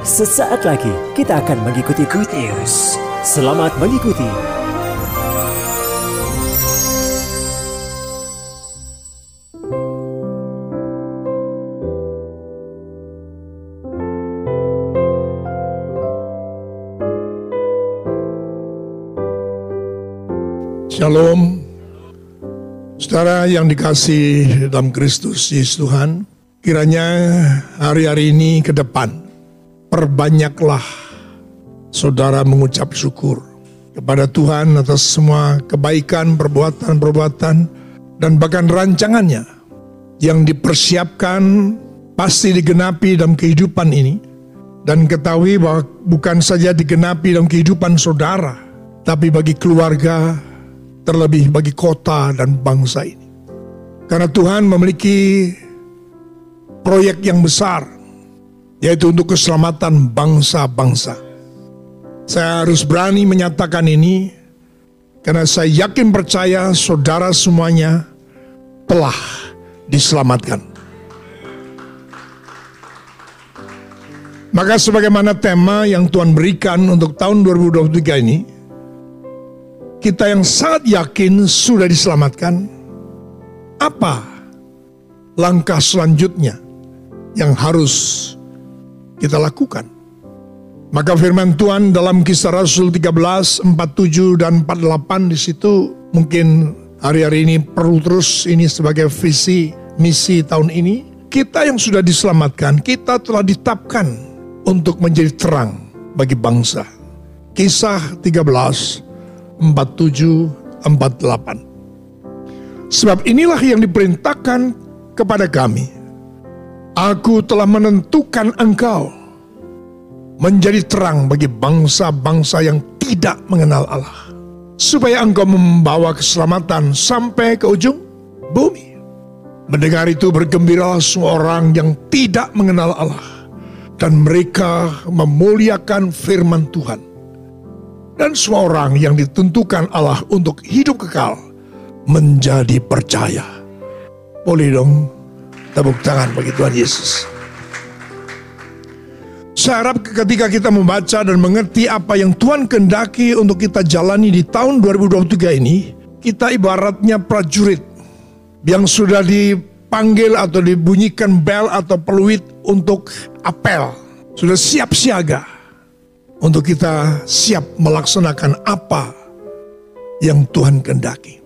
Sesaat lagi kita akan mengikuti Good News. Selamat mengikuti. Shalom, saudara yang dikasih dalam Kristus Yesus Tuhan, kiranya hari-hari ini ke depan, perbanyaklah saudara mengucap syukur kepada Tuhan atas semua kebaikan, perbuatan-perbuatan, dan bahkan rancangannya yang dipersiapkan pasti digenapi dalam kehidupan ini. Dan ketahui bahwa bukan saja digenapi dalam kehidupan saudara, tapi bagi keluarga, terlebih bagi kota dan bangsa ini. Karena Tuhan memiliki proyek yang besar, yaitu untuk keselamatan bangsa-bangsa. Saya harus berani menyatakan ini, karena saya yakin percaya saudara semuanya telah diselamatkan. Maka sebagaimana tema yang Tuhan berikan untuk tahun 2023 ini, kita yang sangat yakin sudah diselamatkan, apa langkah selanjutnya yang harus kita lakukan? Maka firman Tuhan dalam kisah Rasul 13, 47 dan 48 di situ mungkin hari-hari ini perlu terus ini sebagai visi misi tahun ini. Kita yang sudah diselamatkan, kita telah ditapkan untuk menjadi terang bagi bangsa. Kisah 13 47 48. Sebab inilah yang diperintahkan kepada kami. Aku telah menentukan engkau menjadi terang bagi bangsa-bangsa yang tidak mengenal Allah. Supaya engkau membawa keselamatan sampai ke ujung bumi. Mendengar itu bergembiralah semua orang yang tidak mengenal Allah dan mereka memuliakan firman Tuhan. Dan semua orang yang ditentukan Allah untuk hidup kekal menjadi percaya. Boleh dong tepuk tangan bagi Tuhan Yesus. Saya harap ketika kita membaca dan mengerti apa yang Tuhan kendaki untuk kita jalani di tahun 2023 ini, kita ibaratnya prajurit yang sudah dipanggil atau dibunyikan bel atau peluit untuk apel. Sudah siap siaga untuk kita siap melaksanakan apa yang Tuhan kendaki.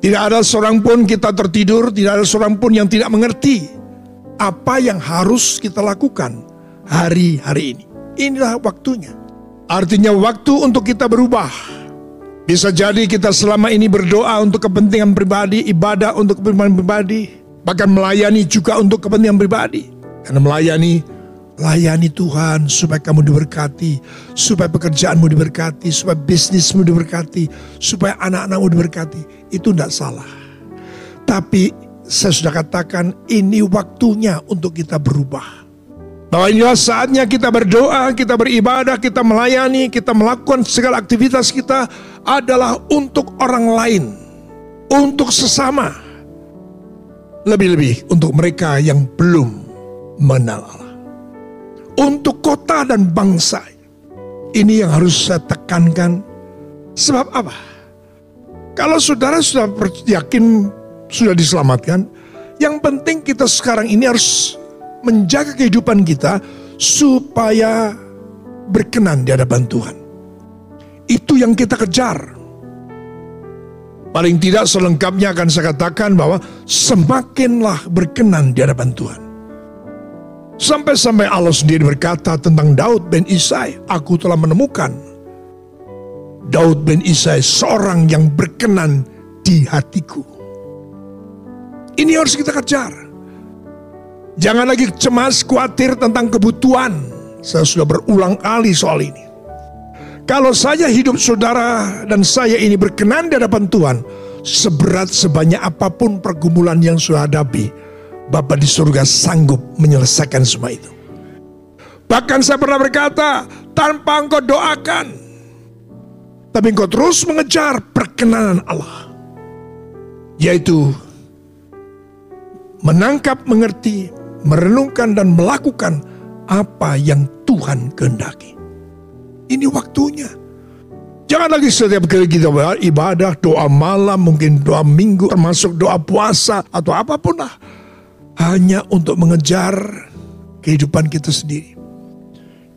Tidak ada seorang pun kita tertidur, tidak ada seorang pun yang tidak mengerti apa yang harus kita lakukan hari-hari ini. Inilah waktunya. Artinya waktu untuk kita berubah. Bisa jadi kita selama ini berdoa untuk kepentingan pribadi, ibadah untuk kepentingan pribadi, bahkan melayani juga untuk kepentingan pribadi. Karena melayani, layani Tuhan supaya kamu diberkati, supaya pekerjaanmu diberkati, supaya bisnismu diberkati, supaya anak-anakmu diberkati. Itu tidak salah. Tapi saya sudah katakan ini waktunya untuk kita berubah. Bahwa inilah saatnya kita berdoa, kita beribadah, kita melayani, kita melakukan segala aktivitas kita adalah untuk orang lain, untuk sesama, lebih-lebih untuk mereka yang belum mengenal. Untuk kota dan bangsa. Ini yang harus saya tekankan. Sebab apa? Kalau saudara sudah yakin sudah diselamatkan, yang penting kita sekarang ini harus menjaga kehidupan kita supaya berkenan di hadapan Tuhan. Itu yang kita kejar. Paling tidak selengkapnya akan saya katakan bahwa semakinlah berkenan di hadapan Tuhan. Sampai-sampai Allah sendiri berkata tentang Daud bin Isai, aku telah menemukan Daud bin Isai seorang yang berkenan di hatiku. Ini harus kita kejar. Jangan lagi cemas, khawatir tentang kebutuhan. Saya sudah berulang kali soal ini. Kalau saja hidup saudara dan saya ini berkenan di hadapan Tuhan, seberat sebanyak apa pun pergumulan yang sudah hadapi, Bapa di surga sanggup menyelesaikan semua itu. Bahkan saya pernah berkata, tanpa engkau doakan, tapi engkau terus mengejar perkenanan Allah. Yaitu menangkap, mengerti, merenungkan dan melakukan apa yang Tuhan kehendaki. Ini waktunya. Jangan lagi setiap kali kita ibadah, doa malam, mungkin doa minggu, termasuk doa puasa atau apa pun lah. Hanya untuk mengejar kehidupan kita sendiri.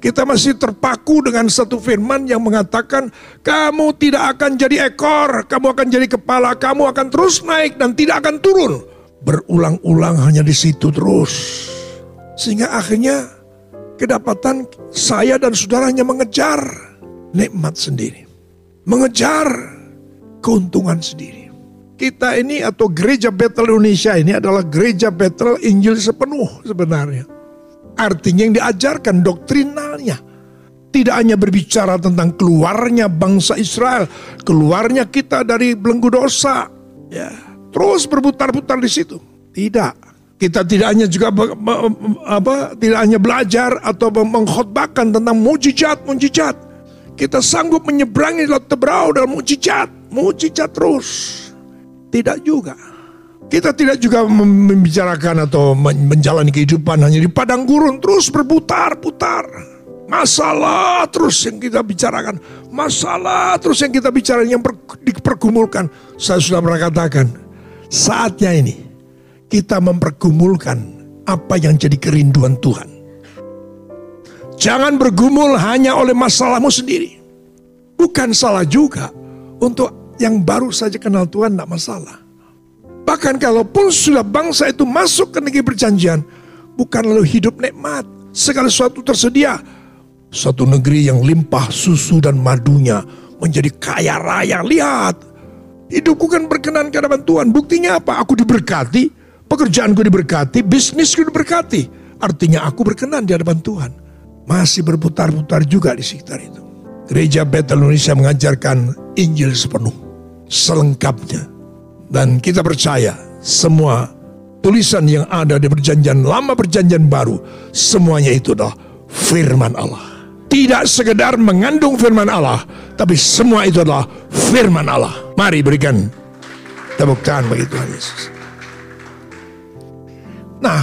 Kita masih terpaku dengan satu firman yang mengatakan, kamu tidak akan jadi ekor, kamu akan jadi kepala, kamu akan terus naik dan tidak akan turun. Berulang-ulang hanya di situ terus. Sehingga akhirnya kedapatan saya dan saudaranya mengejar nikmat sendiri. Mengejar keuntungan sendiri. Kita ini atau gereja Betel Indonesia ini adalah gereja Betel Injil sepenuh sebenarnya Artinya yang diajarkan doktrinalnya. Tidak hanya berbicara tentang keluarnya bangsa Israel, keluarnya kita dari belenggu dosa, ya, terus berputar-putar di situ. Tidak, kita tidak hanya juga apa, tidak hanya belajar atau mengkhotbahkan tentang mujizat-mujizat. Kita sanggup menyeberangi laut Tebrau dalam mujizat, mujizat terus. Tidak juga. Kita tidak juga membicarakan atau menjalani kehidupan hanya di padang gurun terus berputar-putar. Masalah terus yang kita bicarakan, masalah terus yang kita bicarakan yang dipergumulkan. Saya sudah pernah katakan, saatnya ini kita mempergumulkan apa yang jadi kerinduan Tuhan. Jangan bergumul hanya oleh masalahmu sendiri. Bukan salah juga untuk yang baru saja kenal Tuhan tidak masalah. Bahkan kalaupun sudah bangsa itu masuk ke negeri perjanjian, bukan lalu hidup nikmat. Segala sesuatu tersedia. Satu negeri yang limpah susu dan madunya menjadi kaya raya. Lihat, hidupku kan berkenan ke hadapan Tuhan. Buktinya apa? Aku diberkati, pekerjaanku diberkati, bisnisku diberkati. Artinya aku berkenan di hadapan Tuhan. Masih berputar-putar juga di sekitar itu. Gereja Betel Indonesia mengajarkan Injil sepenuh, selengkapnya dan kita percaya semua tulisan yang ada di perjanjian lama perjanjian baru semuanya itu adalah firman Allah. Tidak sekedar mengandung firman Allah, tapi semua itu adalah firman Allah. Mari berikan tepuk tangan bagi Tuhan Yesus. Nah,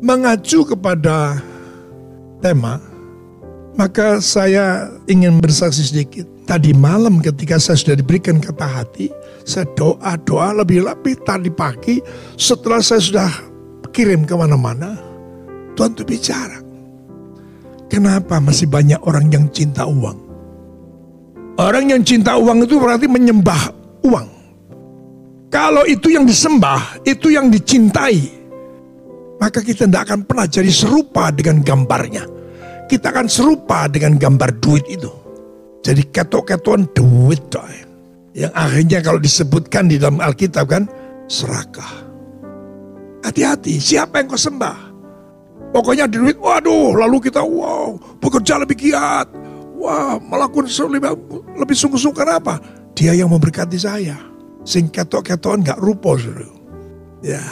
mengacu kepada tema, maka saya ingin bersaksi sedikit. Tadi malam ketika saya sudah diberikan kata hati, saya doa-doa lebih-lebih tadi pagi setelah saya sudah kirim ke mana-mana. Tuhan itu bicara. Kenapa masih banyak orang yang cinta uang? Orang yang cinta uang itu berarti menyembah uang. Kalau itu yang disembah, itu yang dicintai, maka kita tidak akan pernah jadi serupa dengan gambarnya. Kita akan serupa dengan gambar duit itu. Jadi ketok-ketokan duit doy yang akhirnya kalau disebutkan di dalam Alkitab kan serakah. Hati-hati, siapa yang kau sembah? Pokoknya di duit, waduh, lalu kita wow, bekerja lebih giat. Wah, melakukan lebih, lebih sungguh-sungguh apa? Dia yang memberkati saya. Sing ketok-ketokan gak rupo, saudara. Ya.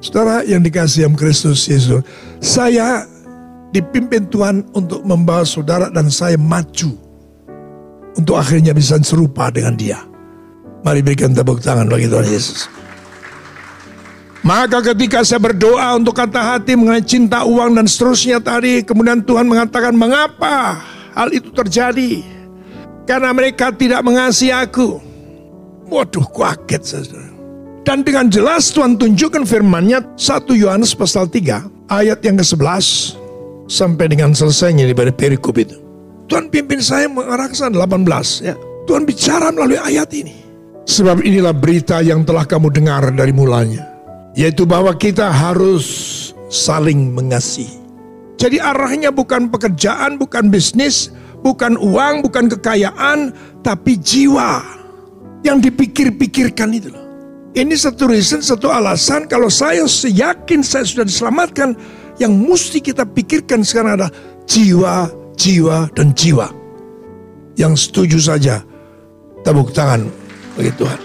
Saudara yang dikasih yang Kristus Yesus, saya dipimpin Tuhan untuk membawa saudara dan saya maju untuk akhirnya bisa serupa dengan dia. Mari berikan tepuk tangan bagi Tuhan Yesus. Maka ketika saya berdoa untuk kata hati mengenai cinta uang dan seterusnya tadi, kemudian Tuhan mengatakan, mengapa hal itu terjadi? Karena mereka tidak mengasihi aku. Waduh, kaget saya. Dan dengan jelas Tuhan tunjukkan firman-Nya 1 Yohanes pasal 3 ayat yang ke-11 sampai dengan selesainya dari perikop itu. Tuhan pimpin saya mengarah ke sana 18 ya. Tuhan bicara melalui ayat ini. Sebab inilah berita yang telah kamu dengar dari mulanya. Yaitu bahwa kita harus saling mengasihi. Jadi arahnya bukan pekerjaan, bukan bisnis, bukan uang, bukan kekayaan, tapi jiwa yang dipikir-pikirkan itu loh. Ini satu reason, satu alasan kalau saya yakin saya sudah diselamatkan, yang mesti kita pikirkan sekarang adalah jiwa jiwa dan jiwa. Yang setuju saja, tepuk tangan bagi Tuhan.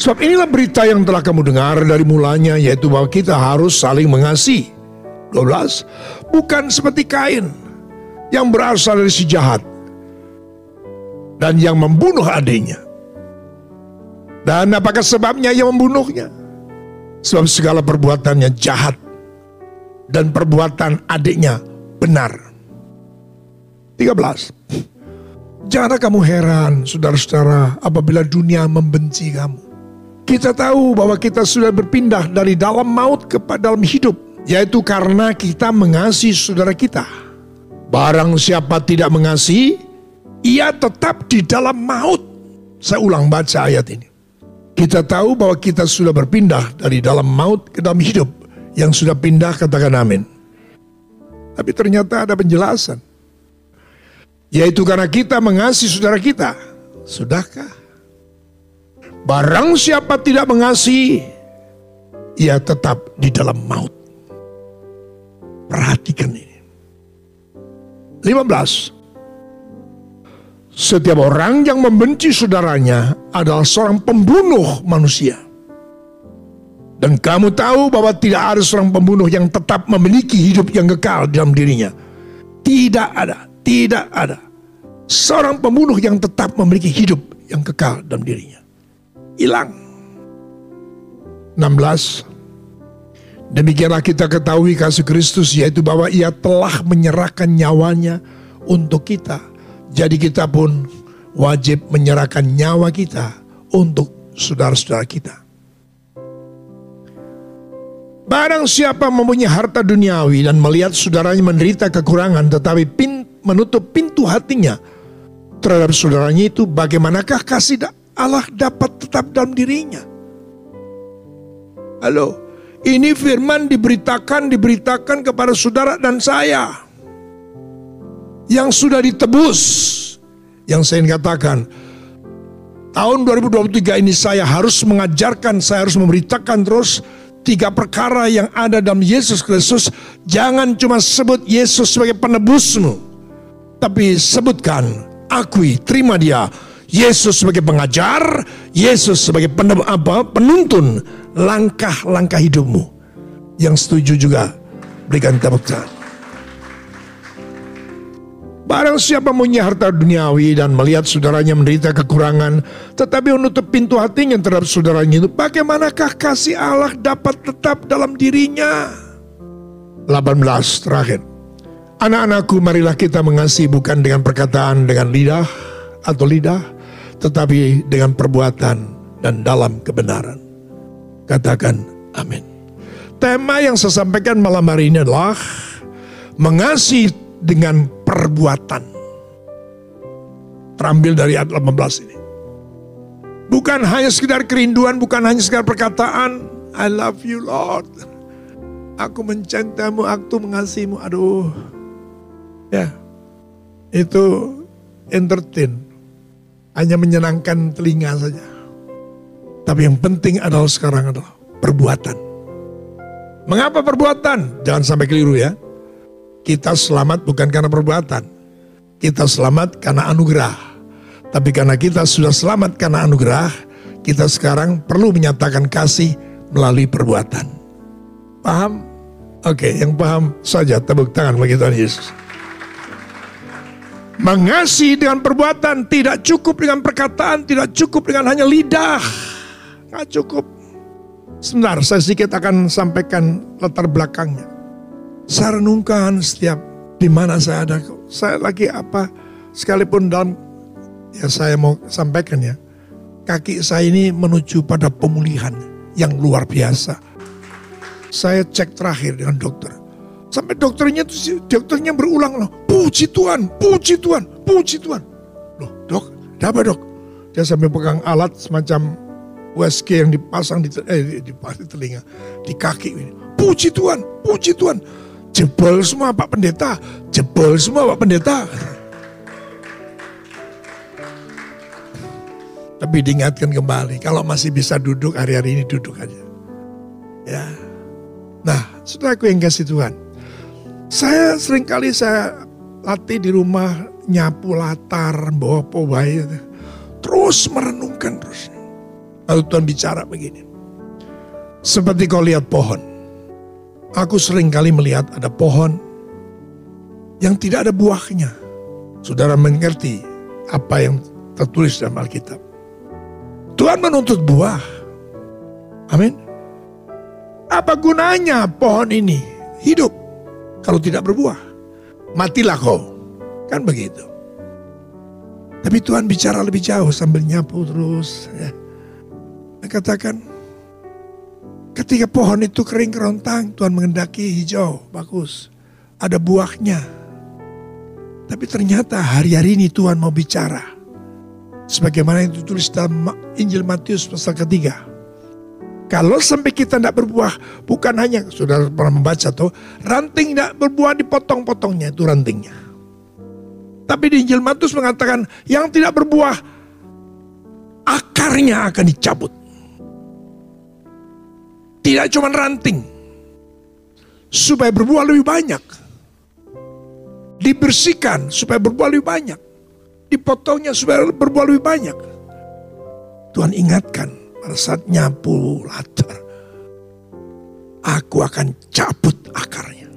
Sebab inilah berita yang telah kamu dengar dari mulanya, yaitu bahwa kita harus saling mengasihi. 12. Bukan seperti kain yang berasal dari si jahat dan yang membunuh adiknya. Dan apakah sebabnya yang membunuhnya? Sebab segala perbuatannya jahat dan perbuatan adiknya benar. 13. Janganlah kamu heran, saudara-saudara, apabila dunia membenci kamu. Kita tahu bahwa kita sudah berpindah dari dalam maut kepada dalam hidup, yaitu karena kita mengasihi saudara kita. Barang siapa tidak mengasihi, ia tetap di dalam maut. Saya ulang baca ayat ini. Kita tahu bahwa kita sudah berpindah dari dalam maut ke dalam hidup. Yang sudah pindah katakan amin. Tapi ternyata ada penjelasan. Yaitu karena kita mengasihi saudara kita. Sudahkah? Barang siapa tidak mengasihi, ia tetap di dalam maut. Perhatikan ini. 15. Setiap orang yang membenci saudaranya adalah seorang pembunuh manusia. Dan kamu tahu bahwa tidak ada seorang pembunuh yang tetap memiliki hidup yang kekal dalam dirinya. Tidak ada, tidak ada. Seorang pembunuh yang tetap memiliki hidup yang kekal dalam dirinya. Hilang. 16. Demikianlah kita ketahui kasih Kristus yaitu bahwa ia telah menyerahkan nyawanya untuk kita. Jadi kita pun wajib menyerahkan nyawa kita untuk saudara-saudara kita. Barang siapa mempunyai harta duniawi dan melihat saudaranya menderita kekurangan tetapi pin, menutup pintu hatinya terhadap saudaranya itu bagaimanakah kasih Allah dapat tetap dalam dirinya? Halo, ini firman diberitakan diberitakan kepada saudara dan saya yang sudah ditebus. Yang saya katakan, tahun 2023 ini saya harus mengajarkan, saya harus memberitakan terus tiga perkara yang ada dalam Yesus Kristus, jangan cuma sebut Yesus sebagai penebusmu, tapi sebutkan, akui, terima dia. Yesus sebagai pengajar, Yesus sebagai pen, apa, penuntun langkah-langkah hidupmu. Yang setuju juga berikan tepuk tangan. Barang siapa punya harta duniawi dan melihat saudaranya menderita kekurangan, tetapi menutup pintu hatinya terhadap saudaranya itu, bagaimanakah kasih Allah dapat tetap dalam dirinya? 18 terakhir. Anak-anakku marilah kita mengasihi bukan dengan perkataan dengan lidah atau lidah, tetapi dengan perbuatan dan dalam kebenaran. Katakan amin. Tema yang saya sampaikan malam hari ini adalah mengasihi dengan perbuatan. Terambil dari ayat 18 ini. Bukan hanya sekedar kerinduan, bukan hanya sekedar perkataan, I love you Lord. Aku mencintaimu, aku mengasihimu. Aduh. Ya. Itu entertain. Hanya menyenangkan telinga saja. Tapi yang penting adalah sekarang adalah perbuatan. Mengapa perbuatan? Jangan sampai keliru ya. Kita selamat bukan karena perbuatan. Kita selamat karena anugerah. Tapi karena kita sudah selamat karena anugerah, kita sekarang perlu menyatakan kasih melalui perbuatan. Paham? Oke, yang paham saja tepuk tangan bagi Tuhan Yesus. Mengasihi dengan perbuatan tidak cukup dengan perkataan, tidak cukup dengan hanya lidah. Nggak cukup. Sebentar, saya sedikit akan sampaikan latar belakangnya. Saya renungkan setiap di mana saya ada. Saya lagi apa sekalipun dalam ya saya mau sampaikan ya. Kaki saya ini menuju pada pemulihan yang luar biasa. Saya cek terakhir dengan dokter. Sampai dokternya tuh dokternya berulang loh. Puji Tuhan, puji Tuhan, puji Tuhan. Loh dok, ada apa dok? Dia sampai pegang alat semacam USG yang dipasang di, eh, di, di telinga, di kaki ini. Puji Tuhan, puji Tuhan. Jebol semua Pak Pendeta, jebol semua Pak Pendeta. Tapi diingatkan kembali, kalau masih bisa duduk hari-hari ini duduk aja. Ya. Nah, sudah aku yang kasih Tuhan. Saya sering kali saya latih di rumah nyapu latar, bawa powai, terus merenungkan terus. Lalu Tuhan bicara begini. Seperti kau lihat pohon. Aku sering kali melihat ada pohon yang tidak ada buahnya. Saudara mengerti apa yang tertulis dalam Alkitab. Tuhan menuntut buah. Amin. Apa gunanya pohon ini hidup? Kalau tidak berbuah, matilah kau. Kan begitu. Tapi Tuhan bicara lebih jauh sambil nyapu terus. Ya. Dia katakan, ketika pohon itu kering kerontang, Tuhan mengendaki hijau, bagus. Ada buahnya. Tapi ternyata hari-hari ini Tuhan mau bicara. Sebagaimana yang ditulis dalam Injil Matius pasal ketiga. Kalau sampai kita tidak berbuah, bukan hanya, sudah pernah membaca tuh, ranting tidak berbuah dipotong-potongnya itu rantingnya. Tapi di Injil Matius mengatakan yang tidak berbuah akarnya akan dicabut. Tidak cuma ranting. Supaya berbuah lebih banyak. Dibersihkan supaya berbuah lebih banyak. Dipotongnya supaya berbuah lebih banyak. Tuhan ingatkan pada saat nyapu latar. Aku akan cabut akarnya.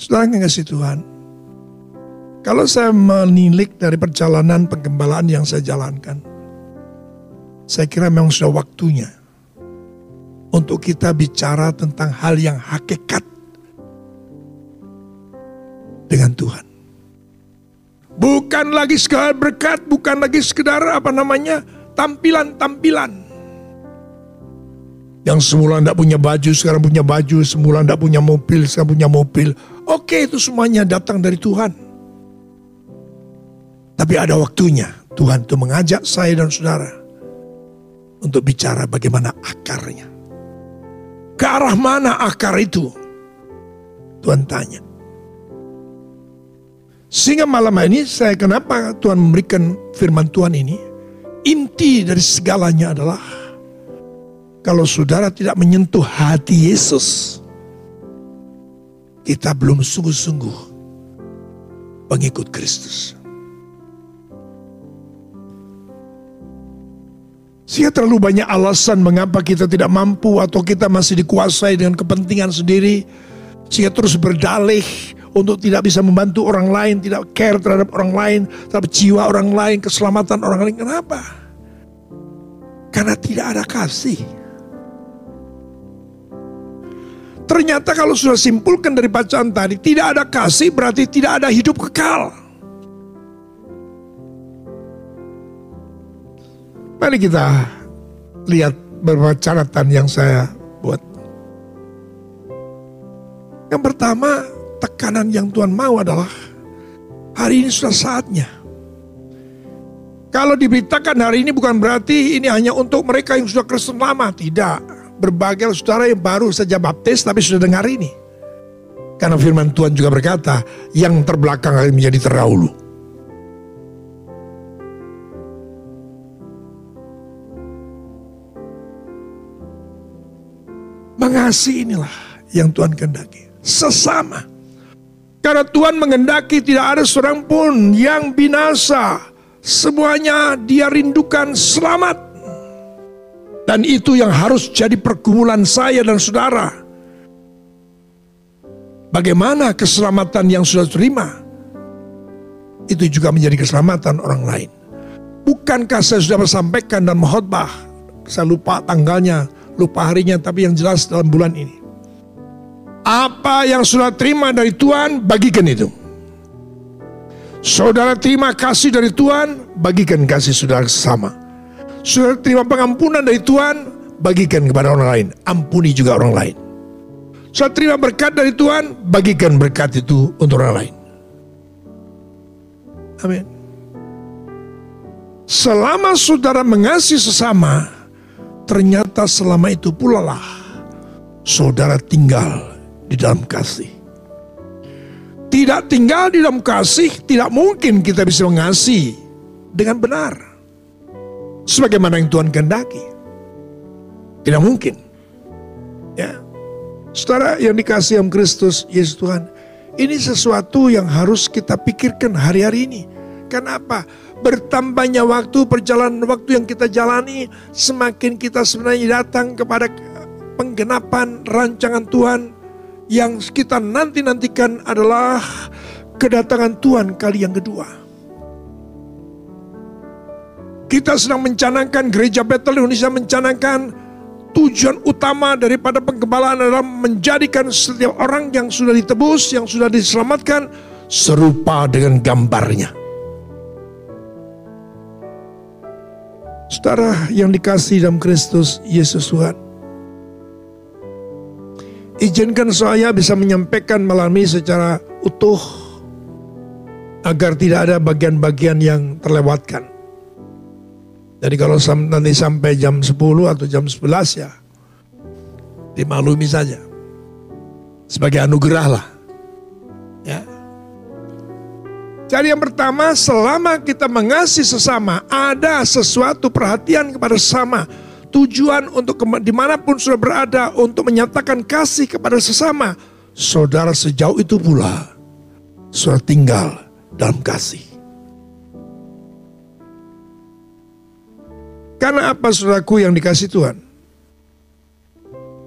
Saudara kasih Tuhan, kalau saya menilik dari perjalanan penggembalaan yang saya jalankan, saya kira memang sudah waktunya untuk kita bicara tentang hal yang hakikat dengan Tuhan. Bukan lagi sekedar berkat, bukan lagi sekedar apa namanya tampilan-tampilan. Yang semula tidak punya baju, sekarang punya baju. Semula tidak punya mobil, sekarang punya mobil. Oke, itu semuanya datang dari Tuhan. Tapi ada waktunya Tuhan itu mengajak saya dan saudara untuk bicara bagaimana akarnya. Ke arah mana akar itu? Tuhan tanya. Sehingga malam ini saya kenapa Tuhan memberikan firman Tuhan ini? Inti dari segalanya adalah kalau saudara tidak menyentuh hati Yesus, kita belum sungguh-sungguh pengikut Kristus. Sehingga terlalu banyak alasan mengapa kita tidak mampu atau kita masih dikuasai dengan kepentingan sendiri. Sehingga terus berdalih untuk tidak bisa membantu orang lain, tidak care terhadap orang lain, terhadap jiwa orang lain, keselamatan orang lain. Kenapa? Karena tidak ada kasih. Ternyata kalau sudah simpulkan dari bacaan tadi, tidak ada kasih berarti tidak ada hidup kekal. Mari kita lihat beberapa catatan yang saya buat. Yang pertama, tekanan yang Tuhan mau adalah hari ini sudah saatnya. Kalau diberitakan hari ini bukan berarti ini hanya untuk mereka yang sudah Kristen lama, tidak berbagai saudara yang baru saja baptis tapi sudah dengar ini. Karena firman Tuhan juga berkata, yang terbelakang akan menjadi terdahulu. Mengasihi inilah yang Tuhan kehendaki. Sesama. Karena Tuhan mengendaki tidak ada seorang pun yang binasa. Semuanya dia rindukan selamat. Dan itu yang harus jadi pergumulan saya dan saudara. Bagaimana keselamatan yang sudah terima? Itu juga menjadi keselamatan orang lain. Bukankah saya sudah sampaikan dan mengkhotbah? Saya lupa tanggalnya, lupa harinya, tapi yang jelas dalam bulan ini. Apa yang sudah terima dari Tuhan, bagikan itu. Saudara terima kasih dari Tuhan, bagikan kasih saudara sama. Saudara terima pengampunan dari Tuhan, bagikan kepada orang lain. Ampuni juga orang lain. Saudara terima berkat dari Tuhan, bagikan berkat itu untuk orang lain. Amin. Selama saudara mengasihi sesama, ternyata selama itu pula lah saudara tinggal di dalam kasih. Tidak tinggal di dalam kasih, tidak mungkin kita bisa mengasihi dengan benar sebagaimana yang Tuhan kehendaki. Tidak mungkin. Ya. Saudara yang dikasih om Kristus, Yesus Tuhan, ini sesuatu yang harus kita pikirkan hari-hari ini. Kenapa? Bertambahnya waktu, perjalanan waktu yang kita jalani, semakin kita sebenarnya datang kepada penggenapan rancangan Tuhan yang kita nanti-nantikan adalah kedatangan Tuhan kali yang kedua. Kita sedang mencanangkan gereja Betel Indonesia mencanangkan tujuan utama daripada penggembalaan adalah menjadikan setiap orang yang sudah ditebus, yang sudah diselamatkan, serupa dengan gambarnya. Saudara yang dikasih dalam Kristus Yesus Tuhan. Izinkan saya bisa menyampaikan malam ini secara utuh agar tidak ada bagian-bagian yang terlewatkan. Jadi kalau nanti sampai jam 10 atau jam 11 ya dimaklumi saja. Sebagai anugerah lah. Jadi yang pertama, selama kita mengasihi sesama, ada sesuatu perhatian kepada sesama. Tujuan untuk di mana pun sudah berada untuk menyatakan kasih kepada sesama. Saudara sejauh itu pula sudah tinggal dalam kasih. Karena apa saudaraku yang dikasih Tuhan?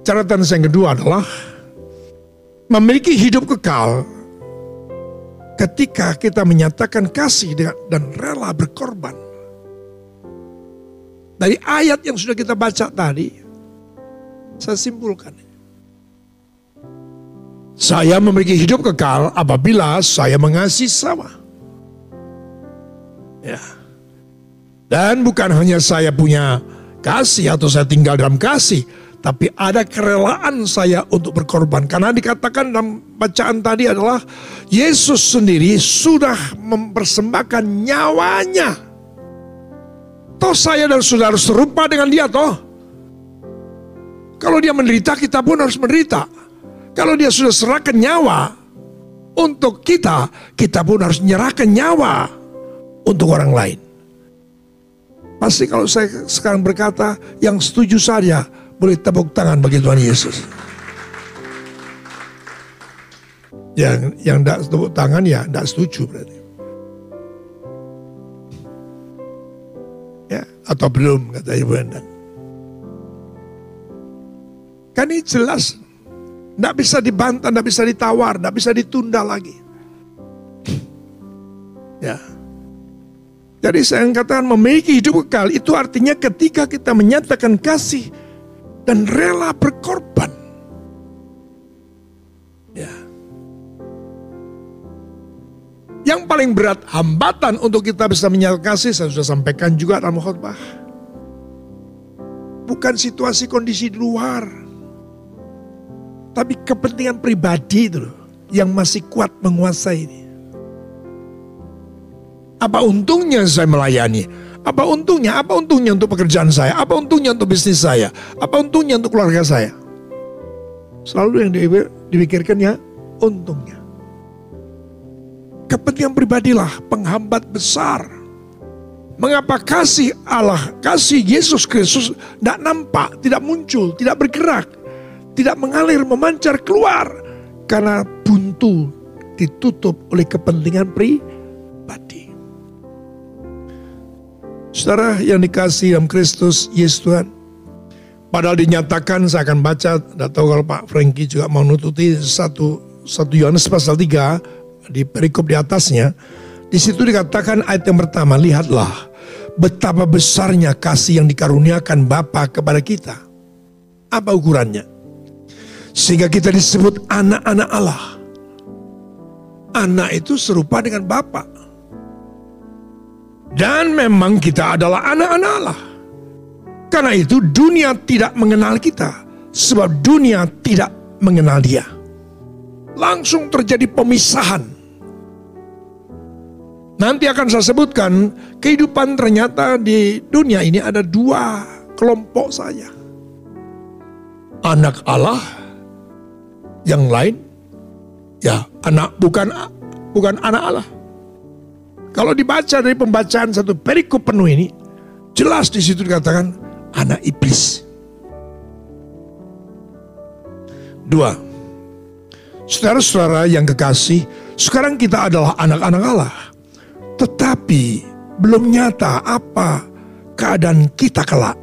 Catatan yang kedua adalah memiliki hidup kekal ketika kita menyatakan kasih dan rela berkorban. Dari ayat yang sudah kita baca tadi, saya simpulkan. Saya memiliki hidup kekal apabila saya mengasihi sama. Ya. Dan bukan hanya saya punya kasih atau saya tinggal dalam kasih, tapi ada kerelaan saya untuk berkorban. Karena dikatakan dalam bacaan tadi adalah Yesus sendiri sudah mempersembahkan nyawanya. Toh saya dan saudara serupa dengan dia toh. Kalau dia menderita, kita pun harus menderita. Kalau dia sudah serahkan nyawa untuk kita, kita pun harus menyerahkan nyawa untuk orang lain. Pasti kalau saya sekarang berkata, yang setuju saja boleh tepuk tangan bagi Tuhan Yesus. Yang yang tidak tepuk tangan ya tidak setuju berarti. Ya, atau belum kata Ibu Endang. Kan ini jelas tidak bisa dibantah, tidak bisa ditawar, tidak bisa ditunda lagi. Ya. Jadi saya katakan memiliki hidup kekal itu artinya ketika kita menyatakan kasih dan rela berkorban. Ya. Yang paling berat hambatan untuk kita bisa menyatakan kasih saya sudah sampaikan juga dalam khotbah. Bukan situasi kondisi di luar tapi kepentingan pribadi itu loh, yang masih kuat menguasai ini. Apa untungnya saya melayani? Apa untungnya? Apa untungnya untuk pekerjaan saya? Apa untungnya untuk bisnis saya? Apa untungnya untuk keluarga saya? Selalu yang dipikirkan ya untungnya. Kepentingan pribadilah penghambat besar. Mengapa kasih Allah, kasih Yesus Kristus tidak nampak, tidak muncul, tidak bergerak, tidak mengalir, memancar keluar karena buntu ditutup oleh kepentingan pribadi. Saudara yang dikasih dalam Kristus Yesus Tuhan, padahal dinyatakan saya akan baca, tidak tahu kalau Pak Franky juga mau nututi satu satu Yohanes pasal 3 di perikop di atasnya, di situ dikatakan ayat yang pertama, lihatlah betapa besarnya kasih yang dikaruniakan Bapa kepada kita. Apa ukurannya? Sehingga kita disebut anak-anak Allah. Anak itu serupa dengan Bapak. Dan memang kita adalah anak-anak Allah. Karena itu dunia tidak mengenal kita. Sebab dunia tidak mengenal dia. Langsung terjadi pemisahan. Nanti akan saya sebutkan kehidupan ternyata di dunia ini ada dua kelompok saja. Anak Allah yang lain ya anak bukan bukan anak Allah. Kalau dibaca dari pembacaan satu perikop penuh ini, jelas di situ dikatakan anak iblis. Dua, saudara-saudara yang kekasih, sekarang kita adalah anak-anak Allah. Tetapi belum nyata apa keadaan kita kelak.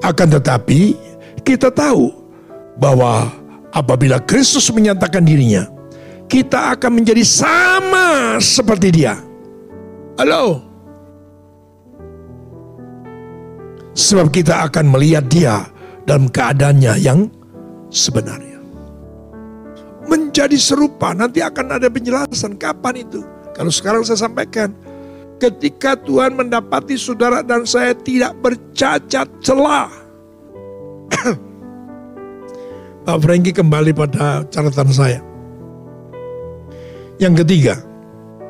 Akan tetapi kita tahu bahwa apabila Kristus menyatakan dirinya, kita akan menjadi sama seperti dia. Halo. Sebab kita akan melihat dia dalam keadaannya yang sebenarnya. Menjadi serupa, nanti akan ada penjelasan kapan itu. Kalau sekarang saya sampaikan, ketika Tuhan mendapati saudara dan saya tidak bercacat celah. Pak Franky kembali pada catatan saya. Yang ketiga,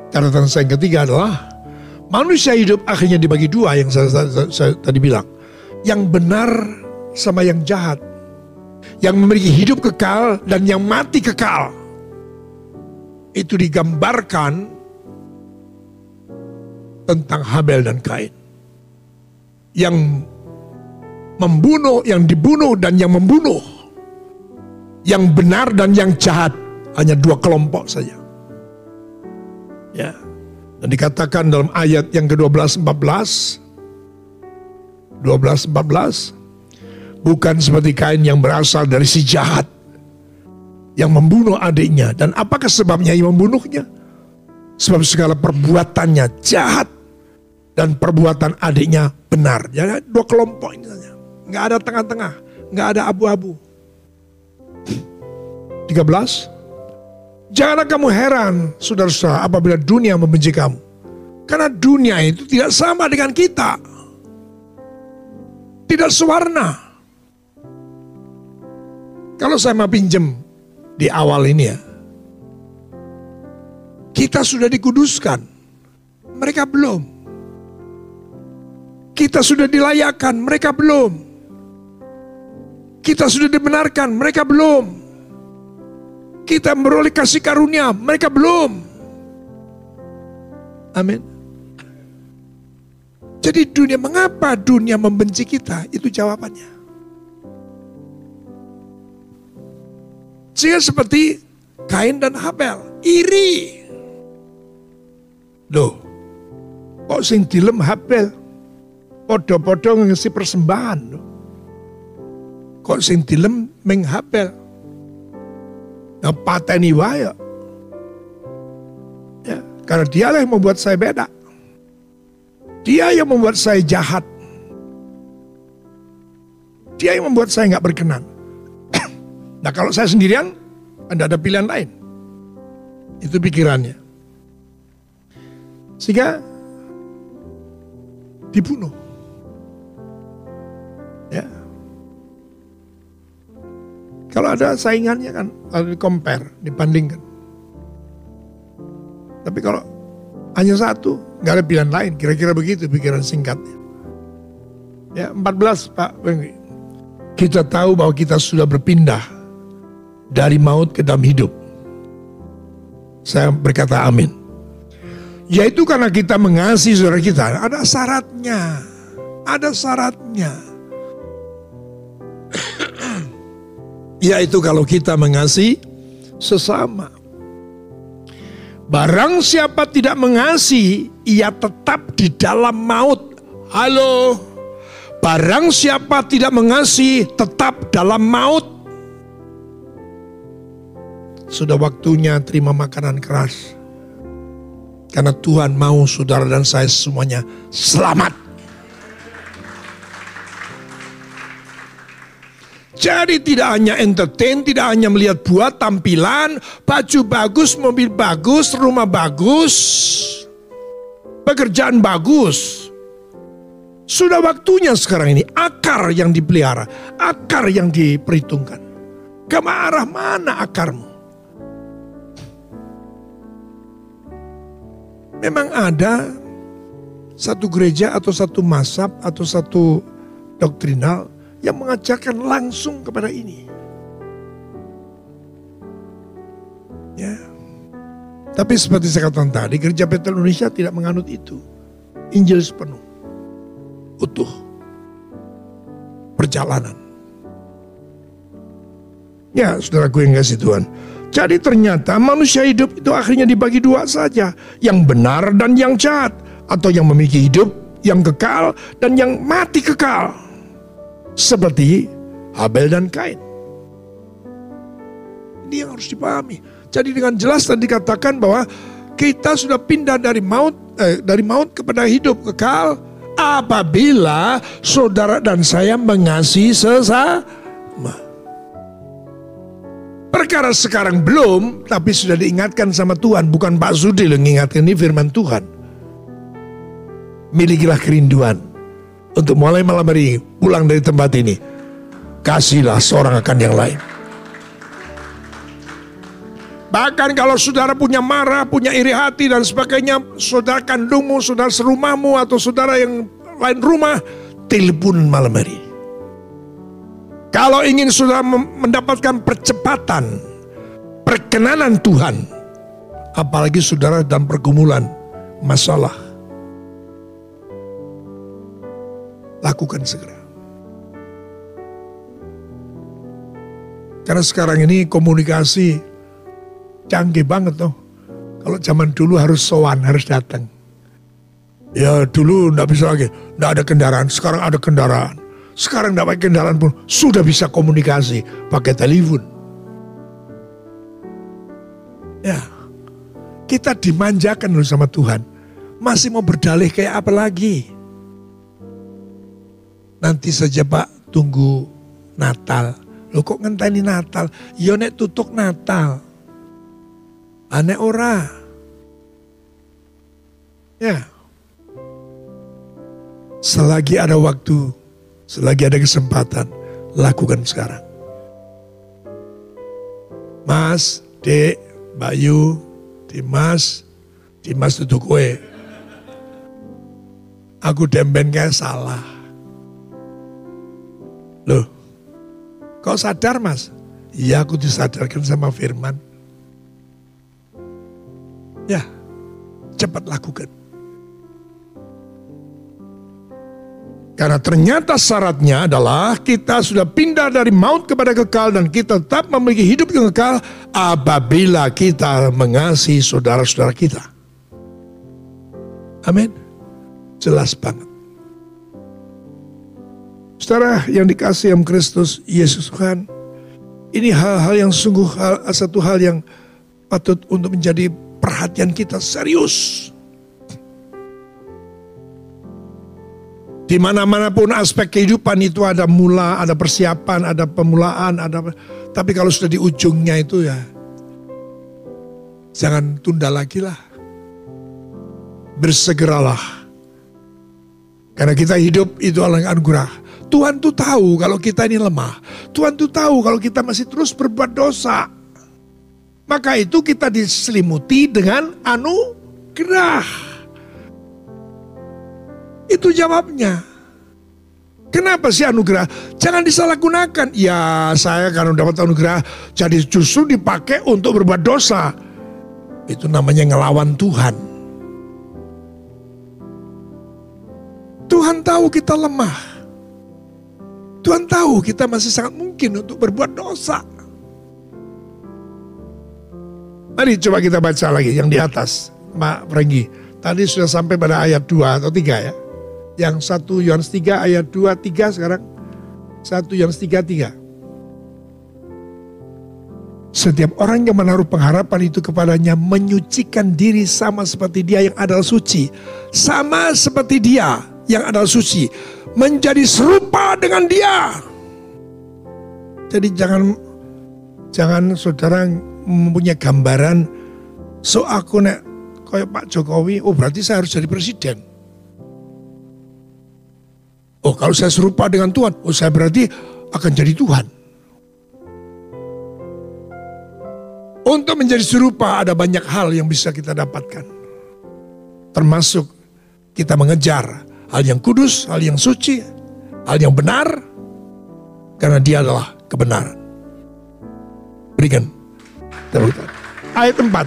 catatan saya yang ketiga adalah manusia hidup akhirnya dibagi dua yang saya, saya, saya tadi bilang. Yang benar sama yang jahat. Yang memiliki hidup kekal dan yang mati kekal. Itu digambarkan tentang Habel dan Kain. Yang membunuh, yang dibunuh dan yang membunuh. Yang benar dan yang jahat. Hanya dua kelompok saja. Ya. Dan dikatakan dalam ayat yang ke-12 14 12 14 bukan seperti kain yang berasal dari si jahat yang membunuh adiknya. Dan apakah sebabnya ia membunuhnya? Sebab segala perbuatannya jahat dan perbuatan adiknya benar. Jadi dua kelompok ini saja. Ada tengah-tengah, nggak ada abu-abu. 13. Janganlah kamu heran, saudara-saudara, apabila dunia membenci kamu. Karena dunia itu tidak sama dengan kita. Tidak sewarna. Kalau saya mau pinjem di awal ini ya, kita sudah dikuduskan, mereka belum. Kita sudah dilayakan, mereka belum. Kita sudah dibenarkan, mereka belum. Kita meroleh kasih karunia, mereka belum. Amin. Jadi dunia, mengapa dunia membenci kita? Itu jawabannya. Sehingga seperti Kain dan Habel, iri. Loh, kok sing dilem Habel? Podo-podo ngisi persembahan. Loh. Kok sing dilem meng Habel? Nah, pateni wae. Ya, karena dialah yang membuat saya beda. Dia yang membuat saya jahat. Dia yang membuat saya nggak berkenan. Nah kalau saya sendirian, Anda ada pilihan lain. Itu pikirannya. Sehingga dibunuh. Kalau ada saingannya kan lalu di compare, dibandingkan. Tapi kalau hanya satu, nggak ada pilihan lain. Kira-kira begitu pikiran singkatnya. Ya 14 Pak Kita tahu bahwa kita sudah berpindah dari maut ke dalam hidup. Saya berkata amin. Yaitu karena kita mengasihi saudara kita, ada syaratnya. Ada syaratnya. Yaitu kalau kita mengasihi sesama. Barang siapa tidak mengasihi, ia tetap di dalam maut. Halo. Barang siapa tidak mengasihi, tetap dalam maut. Sudah waktunya terima makanan keras. Karena Tuhan mau saudara dan saya semuanya selamat. Jadi tidak hanya entertain, tidak hanya melihat buat tampilan, baju bagus, mobil bagus, rumah bagus, pekerjaan bagus. Sudah waktunya sekarang ini akar yang dipelihara, akar yang diperhitungkan. Ke arah mana akarmu? Memang ada satu gereja atau satu masab atau satu doktrinal yang mengajarkan langsung kepada ini. Ya. Tapi seperti saya katakan tadi, gereja Betel Indonesia tidak menganut itu. Injil sepenuh. Utuh. Perjalanan. Ya, saudaraku yang kasih Tuhan. Jadi ternyata manusia hidup itu akhirnya dibagi dua saja. Yang benar dan yang jahat. Atau yang memiliki hidup yang kekal dan yang mati kekal. Seperti Habel dan Kain. Ini yang harus dipahami. Jadi dengan jelas tadi dikatakan bahwa kita sudah pindah dari maut eh, dari maut kepada hidup kekal apabila saudara dan saya mengasihi sesama. Perkara sekarang belum, tapi sudah diingatkan sama Tuhan. Bukan Pak Sudi yang mengingatkan ini firman Tuhan. Milikilah kerinduan untuk mulai malam hari ini, pulang dari tempat ini. Kasihlah seorang akan yang lain. Bahkan kalau saudara punya marah, punya iri hati dan sebagainya, saudara kandungmu, saudara serumahmu atau saudara yang lain rumah, telepon malam hari. Kalau ingin saudara mendapatkan percepatan, perkenanan Tuhan, apalagi saudara dalam pergumulan, masalah, lakukan segera. Karena sekarang ini komunikasi Canggih banget tuh. Kalau zaman dulu harus sowan, harus datang. Ya dulu nggak bisa lagi, nggak ada kendaraan. Sekarang ada kendaraan. Sekarang nggak pakai kendaraan pun sudah bisa komunikasi pakai telepon. Ya, kita dimanjakan loh sama Tuhan. Masih mau berdalih kayak apa lagi? Nanti saja Pak tunggu Natal. Lo kok ngenteni Natal? Ya, nek tutuk Natal. Aneh ora. Ya. Selagi ada waktu, selagi ada kesempatan, lakukan sekarang. Mas, Dek, Bayu, Dimas, Dimas tutup kue. Aku demben kayak salah. Loh, kau sadar mas? Iya aku disadarkan sama firman. Ya, cepat lakukan. Karena ternyata syaratnya adalah kita sudah pindah dari maut kepada kekal dan kita tetap memiliki hidup yang kekal apabila kita mengasihi saudara-saudara kita. Amin. Jelas banget. Saudara yang dikasih yang Kristus Yesus Tuhan, ini hal-hal yang sungguh hal, satu hal yang patut untuk menjadi perhatian kita serius. Di mana-mana pun aspek kehidupan itu ada mula, ada persiapan, ada pemulaan, ada tapi kalau sudah di ujungnya itu ya jangan tunda lagi lah. Bersegeralah. Karena kita hidup itu adalah anugerah. Tuhan tuh tahu kalau kita ini lemah. Tuhan tuh tahu kalau kita masih terus berbuat dosa. Maka itu kita diselimuti dengan anugerah. Itu jawabnya. Kenapa sih anugerah? Jangan disalahgunakan. Ya saya karena dapat anugerah jadi justru dipakai untuk berbuat dosa. Itu namanya ngelawan Tuhan. Tuhan tahu kita lemah. Tuhan tahu kita masih sangat mungkin untuk berbuat dosa. Mari coba kita baca lagi yang di atas, Mak Renggi. Tadi sudah sampai pada ayat 2 atau 3 ya. Yang 1 Yohanes 3 ayat 2, 3 sekarang. 1 Yohanes 3, 3. Setiap orang yang menaruh pengharapan itu kepadanya menyucikan diri sama seperti dia yang adalah suci. Sama seperti dia yang adalah suci. Menjadi serupa dengan dia. Jadi jangan jangan saudara mempunyai gambaran so aku nek kayak Pak Jokowi, oh berarti saya harus jadi presiden. Oh kalau saya serupa dengan Tuhan, oh saya berarti akan jadi Tuhan. Untuk menjadi serupa ada banyak hal yang bisa kita dapatkan. Termasuk kita mengejar hal yang kudus, hal yang suci, hal yang benar. Karena dia adalah kebenaran. Berikan Ayat 4.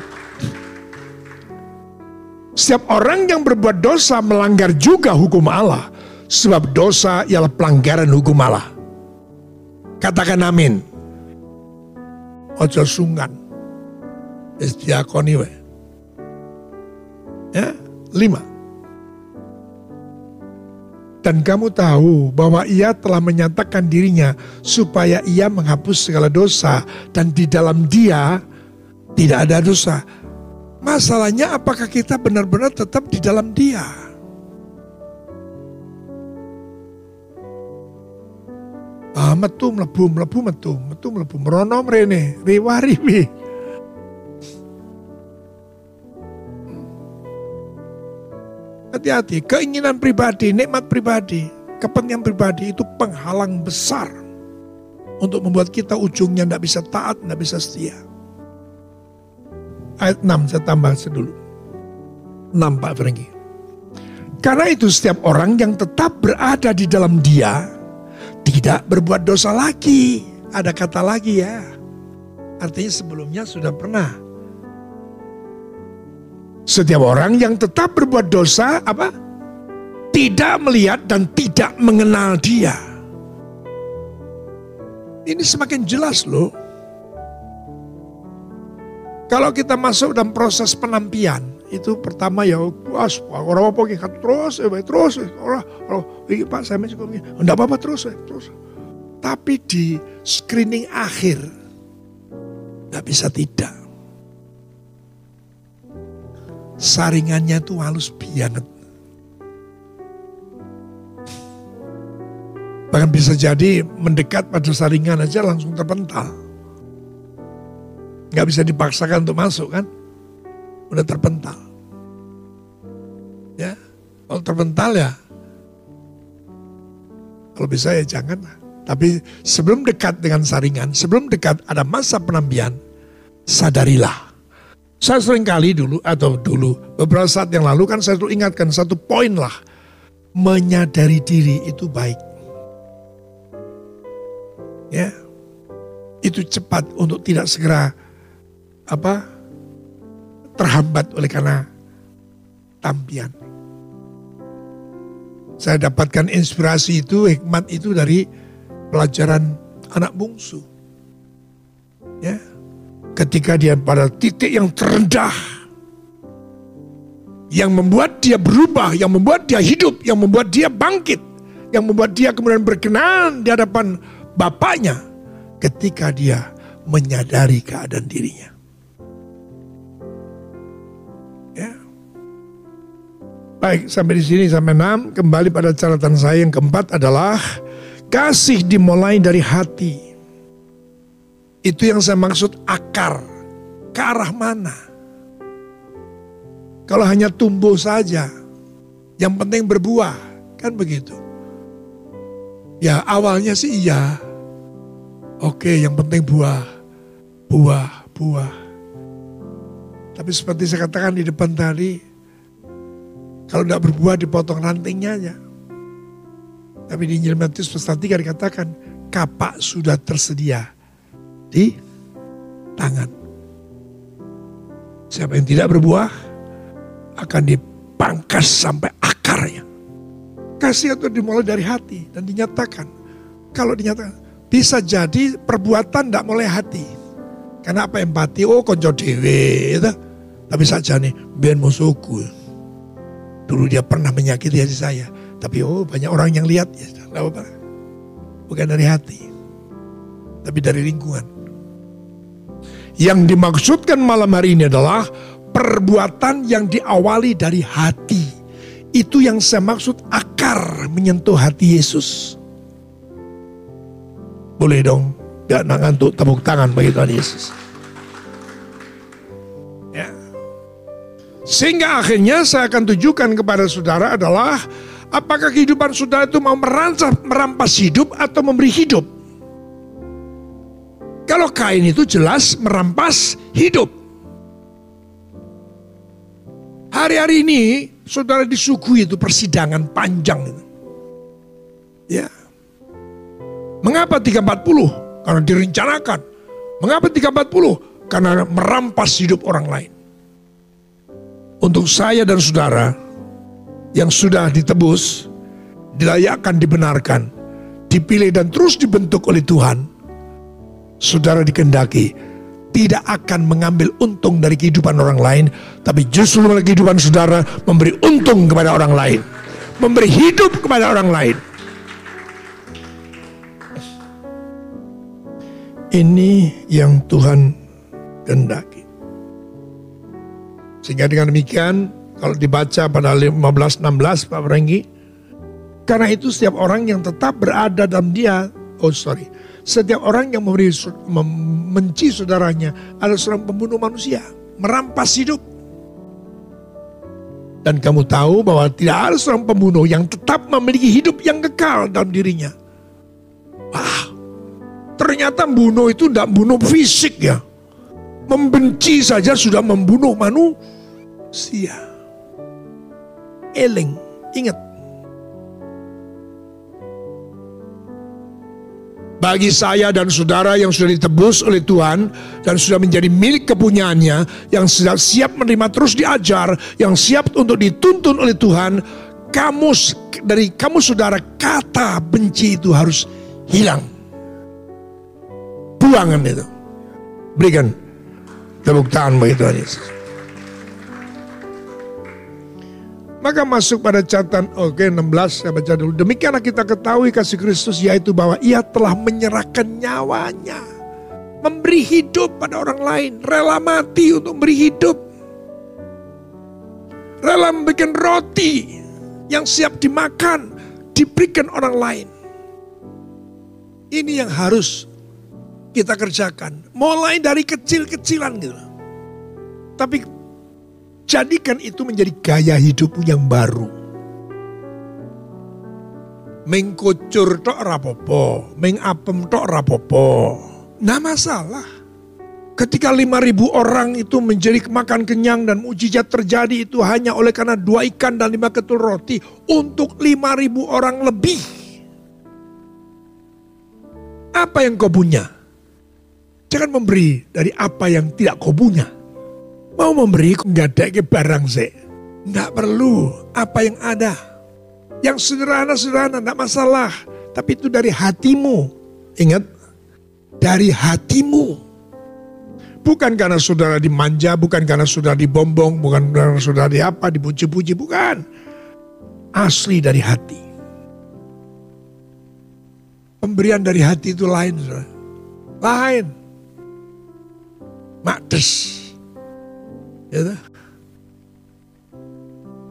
Setiap orang yang berbuat dosa melanggar juga hukum Allah. Sebab dosa ialah pelanggaran hukum Allah. Katakan amin. Ojo sungkan. Istiakoni we. Ya, lima. Dan kamu tahu bahwa ia telah menyatakan dirinya supaya ia menghapus segala dosa. Dan di dalam dia tidak ada dosa. Masalahnya apakah kita benar-benar tetap di dalam dia? Ah, metu melebu, melebu metu metu melebu, merono merene, riwa riwi. Hati-hati, keinginan pribadi, nikmat pribadi, kepentingan pribadi itu penghalang besar untuk membuat kita ujungnya tidak bisa taat, tidak bisa setia. Ayat 6 saya tambah sedulu. 6 Pak Franky. Karena itu setiap orang yang tetap berada di dalam dia tidak berbuat dosa lagi. Ada kata lagi ya. Artinya sebelumnya sudah pernah. Setiap orang yang tetap berbuat dosa apa? Tidak melihat dan tidak mengenal dia. Ini semakin jelas loh. Kalau kita masuk dalam proses penampian, itu pertama ya puas orang apa kita terus eh terus orang orang ini pak saya masih enggak apa apa terus eh terus tapi di screening akhir nggak bisa tidak saringannya itu halus banget bahkan bisa jadi mendekat pada saringan aja langsung terpental nggak bisa dipaksakan untuk masuk kan udah terpental. Ya, kalau terpental ya, kalau bisa ya jangan. Tapi sebelum dekat dengan saringan, sebelum dekat ada masa penampian, sadarilah. Saya sering kali dulu atau dulu beberapa saat yang lalu kan saya selalu ingatkan satu poin lah. Menyadari diri itu baik. Ya. Itu cepat untuk tidak segera apa terhambat oleh karena tampian. Saya dapatkan inspirasi itu, hikmat itu dari pelajaran anak bungsu. Ya, ketika dia pada titik yang terendah, yang membuat dia berubah, yang membuat dia hidup, yang membuat dia bangkit, yang membuat dia kemudian berkenan di hadapan bapaknya ketika dia menyadari keadaan dirinya. Baik, sampai di sini sampai enam. Kembali pada catatan saya yang keempat adalah kasih dimulai dari hati. Itu yang saya maksud akar. Ke arah mana? Kalau hanya tumbuh saja, yang penting berbuah, kan begitu. Ya awalnya sih iya. Oke, yang penting buah. Buah, buah. Tapi seperti saya katakan di depan tadi, kalau tidak berbuah dipotong rantingnya aja. Tapi di Injil Matius pasal 3 dikatakan kapak sudah tersedia di tangan. Siapa yang tidak berbuah akan dipangkas sampai akarnya. Kasih itu dimulai dari hati dan dinyatakan. Kalau dinyatakan bisa jadi perbuatan tidak mulai hati. Karena apa empati? Oh konco dewe. Gitu. Tapi saja nih, biar musuhku. Dulu dia pernah menyakiti hati saya. Tapi oh banyak orang yang lihat ya. apa Bukan dari hati. Tapi dari lingkungan. Yang dimaksudkan malam hari ini adalah perbuatan yang diawali dari hati. Itu yang saya maksud akar menyentuh hati Yesus. Boleh dong, gak ngantuk tepuk tangan bagi Tuhan Yesus. Sehingga akhirnya saya akan tunjukkan kepada saudara adalah apakah kehidupan saudara itu mau merampas hidup atau memberi hidup. Kalau kain itu jelas merampas hidup. Hari-hari ini saudara disuguhi itu persidangan panjang. Ya. Mengapa 340? Karena direncanakan. Mengapa 340? Karena merampas hidup orang lain untuk saya dan saudara yang sudah ditebus, dilayakkan, dibenarkan, dipilih dan terus dibentuk oleh Tuhan, saudara dikendaki tidak akan mengambil untung dari kehidupan orang lain, tapi justru melalui kehidupan saudara memberi untung kepada orang lain, memberi hidup kepada orang lain. Ini yang Tuhan kehendaki. Sehingga dengan demikian kalau dibaca pada 15-16 Pak Renggi, karena itu setiap orang yang tetap berada dalam dia, oh sorry, setiap orang yang memberi membenci saudaranya adalah seorang pembunuh manusia, merampas hidup. Dan kamu tahu bahwa tidak ada seorang pembunuh yang tetap memiliki hidup yang kekal dalam dirinya. Wah, ternyata bunuh itu tidak bunuh fisik ya. Membenci saja sudah membunuh manusia. Eling, ingat bagi saya dan saudara yang sudah ditebus oleh Tuhan dan sudah menjadi milik kepunyaannya, yang sudah siap menerima terus diajar, yang siap untuk dituntun oleh Tuhan, kamu dari kamu saudara kata benci itu harus hilang. Buangan itu. Berikan tepuk tangan bagi Tuhan Yesus. Maka masuk pada catatan, oke okay, 16 saya baca dulu. Demikianlah kita ketahui kasih Kristus yaitu bahwa ia telah menyerahkan nyawanya. Memberi hidup pada orang lain. Rela mati untuk memberi hidup. Rela memberikan roti yang siap dimakan. Diberikan orang lain. Ini yang harus kita kerjakan. Mulai dari kecil-kecilan gitu. Tapi Jadikan itu menjadi gaya hidupmu yang baru. Mengkucur tok rapopo, mengapem tok rapopo. Nah masalah. Ketika 5000 orang itu menjadi makan kenyang dan mujizat terjadi itu hanya oleh karena dua ikan dan lima ketul roti untuk 5000 orang lebih. Apa yang kau punya? Jangan memberi dari apa yang tidak kau punya. Mau memberi nggak ada ke barang sih. Nggak perlu apa yang ada. Yang sederhana-sederhana nggak masalah. Tapi itu dari hatimu. Ingat, dari hatimu. Bukan karena saudara dimanja, bukan karena saudara dibombong, bukan karena saudara di apa, dipuji-puji, bukan. Asli dari hati. Pemberian dari hati itu lain, saudara. Lain. Makdes Ya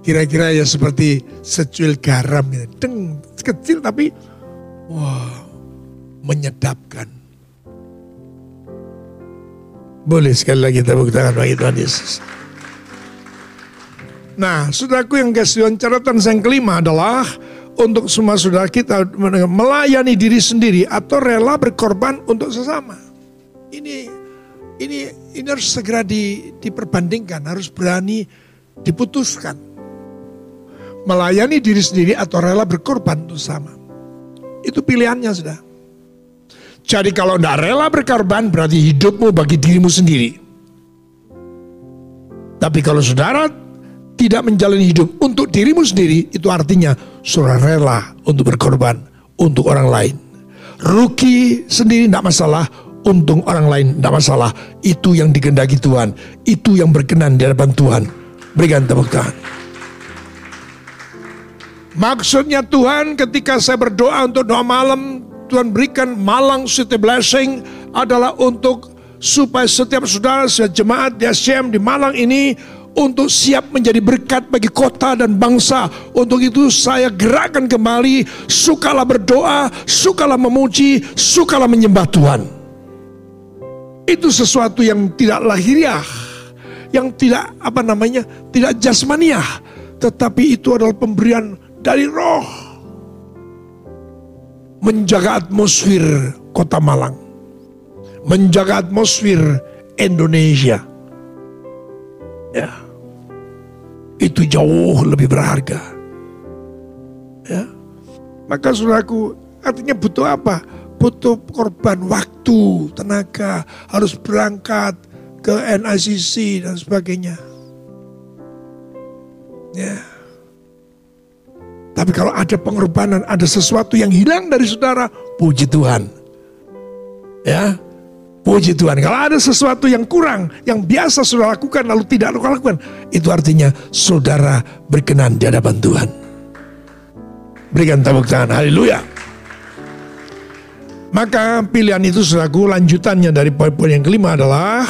Kira-kira ya seperti secuil garam gitu. Deng, kecil tapi wah menyedapkan. Boleh sekali lagi tepuk tangan bagi Tuhan Yesus. Nah, saudaraku yang kasih catatan yang kelima adalah untuk semua saudara kita melayani diri sendiri atau rela berkorban untuk sesama. Ini ini ini harus segera di, diperbandingkan, harus berani diputuskan. Melayani diri sendiri atau rela berkorban untuk sama. Itu pilihannya sudah. Jadi kalau tidak rela berkorban berarti hidupmu bagi dirimu sendiri. Tapi kalau saudara tidak menjalani hidup untuk dirimu sendiri, itu artinya saudara rela untuk berkorban untuk orang lain. Rugi sendiri tidak masalah, untung orang lain tidak masalah. Itu yang digendaki Tuhan. Itu yang berkenan di hadapan Tuhan. Berikan tepuk tangan. Maksudnya Tuhan ketika saya berdoa untuk doa malam, Tuhan berikan malang city blessing adalah untuk supaya setiap saudara, setiap jemaat di SCM di Malang ini untuk siap menjadi berkat bagi kota dan bangsa. Untuk itu saya gerakkan kembali, sukalah berdoa, sukalah memuji, sukalah menyembah Tuhan itu sesuatu yang tidak lahiriah, yang tidak apa namanya, tidak jasmaniah, tetapi itu adalah pemberian dari roh. Menjaga atmosfer kota Malang. Menjaga atmosfer Indonesia. Ya. Itu jauh lebih berharga. Ya. Maka saudaraku, artinya butuh apa? Butuh korban waktu, tenaga, harus berangkat ke NICC dan sebagainya. Ya. Tapi kalau ada pengorbanan, ada sesuatu yang hilang dari saudara, puji Tuhan. Ya, puji Tuhan. Kalau ada sesuatu yang kurang, yang biasa saudara lakukan lalu tidak lakukan, itu artinya saudara berkenan di hadapan Tuhan. Berikan tepuk tangan, haleluya. Maka pilihan itu selaku lanjutannya dari poin-poin yang kelima adalah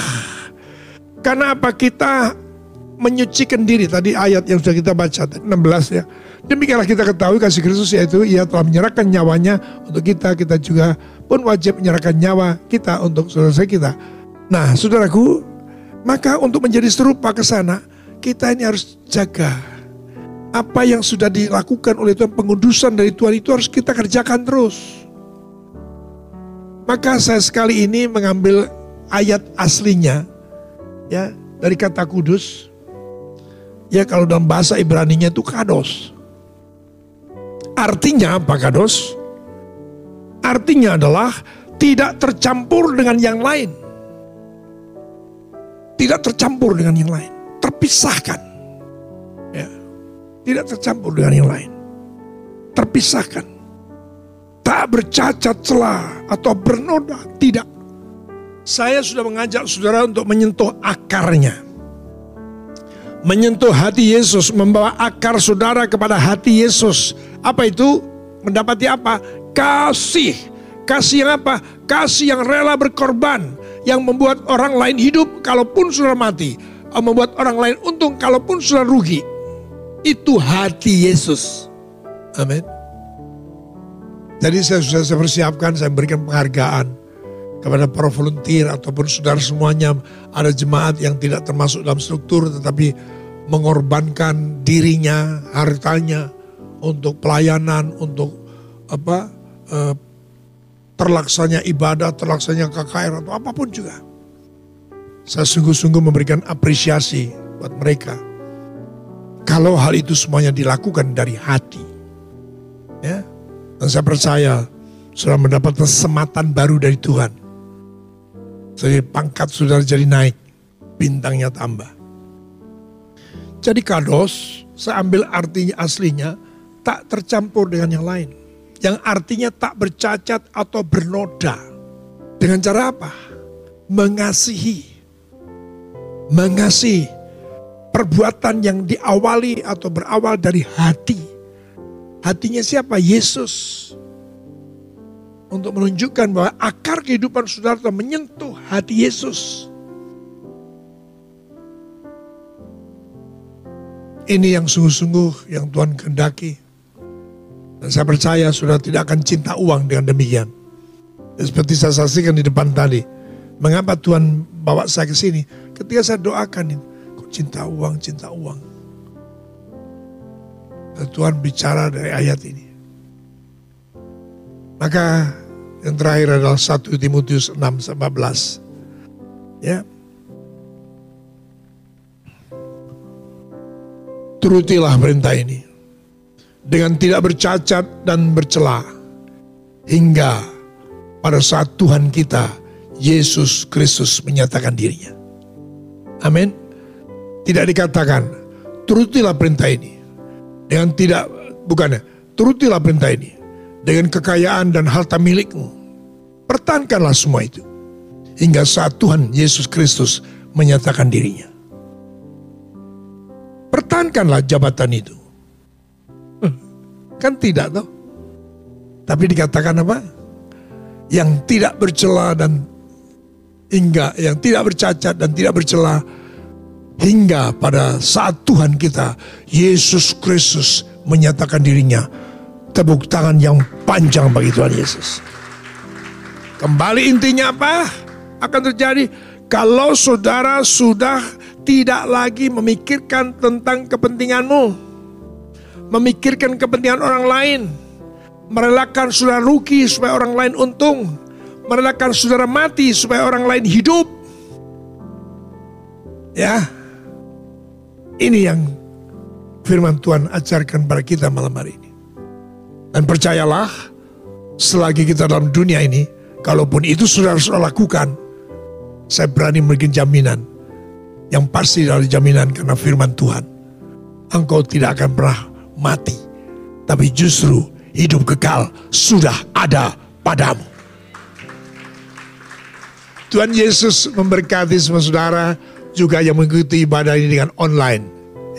karena apa kita menyucikan diri tadi ayat yang sudah kita baca 16 ya. Demikianlah kita ketahui kasih Kristus yaitu ia telah menyerahkan nyawanya untuk kita, kita juga pun wajib menyerahkan nyawa kita untuk saudara kita. Nah, saudaraku, maka untuk menjadi serupa ke sana, kita ini harus jaga apa yang sudah dilakukan oleh Tuhan, pengudusan dari Tuhan itu harus kita kerjakan terus. Maka saya sekali ini mengambil ayat aslinya ya dari kata kudus. Ya kalau dalam bahasa Ibrani-nya itu kados. Artinya apa kados? Artinya adalah tidak tercampur dengan yang lain. Tidak tercampur dengan yang lain. Terpisahkan. Ya. Tidak tercampur dengan yang lain. Terpisahkan. Tak bercacat celah atau bernoda. Tidak. Saya sudah mengajak saudara untuk menyentuh akarnya. Menyentuh hati Yesus, membawa akar saudara kepada hati Yesus. Apa itu? Mendapati apa? Kasih. Kasih yang apa? Kasih yang rela berkorban. Yang membuat orang lain hidup kalaupun sudah mati. Membuat orang lain untung kalaupun sudah rugi. Itu hati Yesus. Amin. Jadi saya sudah saya persiapkan, saya berikan penghargaan kepada para volunteer ataupun saudara semuanya ada jemaat yang tidak termasuk dalam struktur tetapi mengorbankan dirinya, hartanya untuk pelayanan, untuk apa eh, terlaksanya ibadah, terlaksanya KKR atau apa pun juga. Saya sungguh-sungguh memberikan apresiasi buat mereka. Kalau hal itu semuanya dilakukan dari hati. Ya. Dan saya percaya sudah mendapat kesematan baru dari Tuhan. Jadi pangkat sudah jadi naik, bintangnya tambah. Jadi kados, saya ambil artinya aslinya, tak tercampur dengan yang lain. Yang artinya tak bercacat atau bernoda. Dengan cara apa? Mengasihi. Mengasihi. Perbuatan yang diawali atau berawal dari hati. Hatinya siapa? Yesus. Untuk menunjukkan bahwa akar kehidupan saudara menyentuh hati Yesus. Ini yang sungguh-sungguh yang Tuhan kehendaki. Dan saya percaya sudah tidak akan cinta uang dengan demikian. Dan seperti saya saksikan di depan tadi. Mengapa Tuhan bawa saya ke sini? Ketika saya doakan, kok cinta uang, cinta uang. Tuhan bicara dari ayat ini. Maka yang terakhir adalah 1 Timotius 6 14. Ya, Turutilah perintah ini dengan tidak bercacat dan bercela hingga pada saat Tuhan kita Yesus Kristus menyatakan dirinya. Amin. Tidak dikatakan turutilah perintah ini dengan tidak bukannya turutilah perintah ini dengan kekayaan dan harta milikmu. Pertahankanlah semua itu hingga saat Tuhan Yesus Kristus menyatakan dirinya pertahankanlah jabatan itu. Kan tidak toh. Tapi dikatakan apa? Yang tidak bercela dan hingga yang tidak bercacat dan tidak bercela hingga pada saat Tuhan kita Yesus Kristus menyatakan dirinya tepuk tangan yang panjang bagi Tuhan Yesus. Kembali intinya apa? Akan terjadi kalau saudara sudah tidak lagi memikirkan tentang kepentinganmu, memikirkan kepentingan orang lain, merelakan saudara rugi supaya orang lain untung, merelakan saudara mati supaya orang lain hidup. Ya, ini yang firman Tuhan ajarkan pada kita malam hari ini. Dan percayalah, selagi kita dalam dunia ini, kalaupun itu sudah harus lakukan, saya berani memberikan jaminan yang pasti dari jaminan karena firman Tuhan. Engkau tidak akan pernah mati, tapi justru hidup kekal sudah ada padamu. Tuhan Yesus memberkati semua saudara juga yang mengikuti ibadah ini dengan online.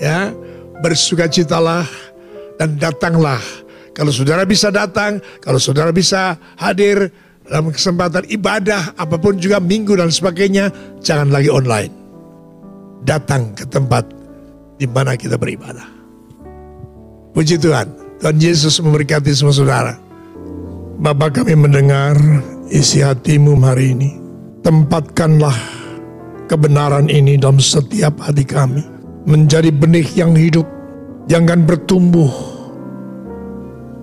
Ya, bersukacitalah dan datanglah. Kalau saudara bisa datang, kalau saudara bisa hadir dalam kesempatan ibadah apa pun juga minggu dan sebagainya, jangan lagi online datang ke tempat di mana kita beribadah. Puji Tuhan. Tuhan Yesus memberkati semua saudara. Bapak kami mendengar isi hatimu hari ini. Tempatkanlah kebenaran ini dalam setiap hati kami. Menjadi benih yang hidup. Jangan bertumbuh.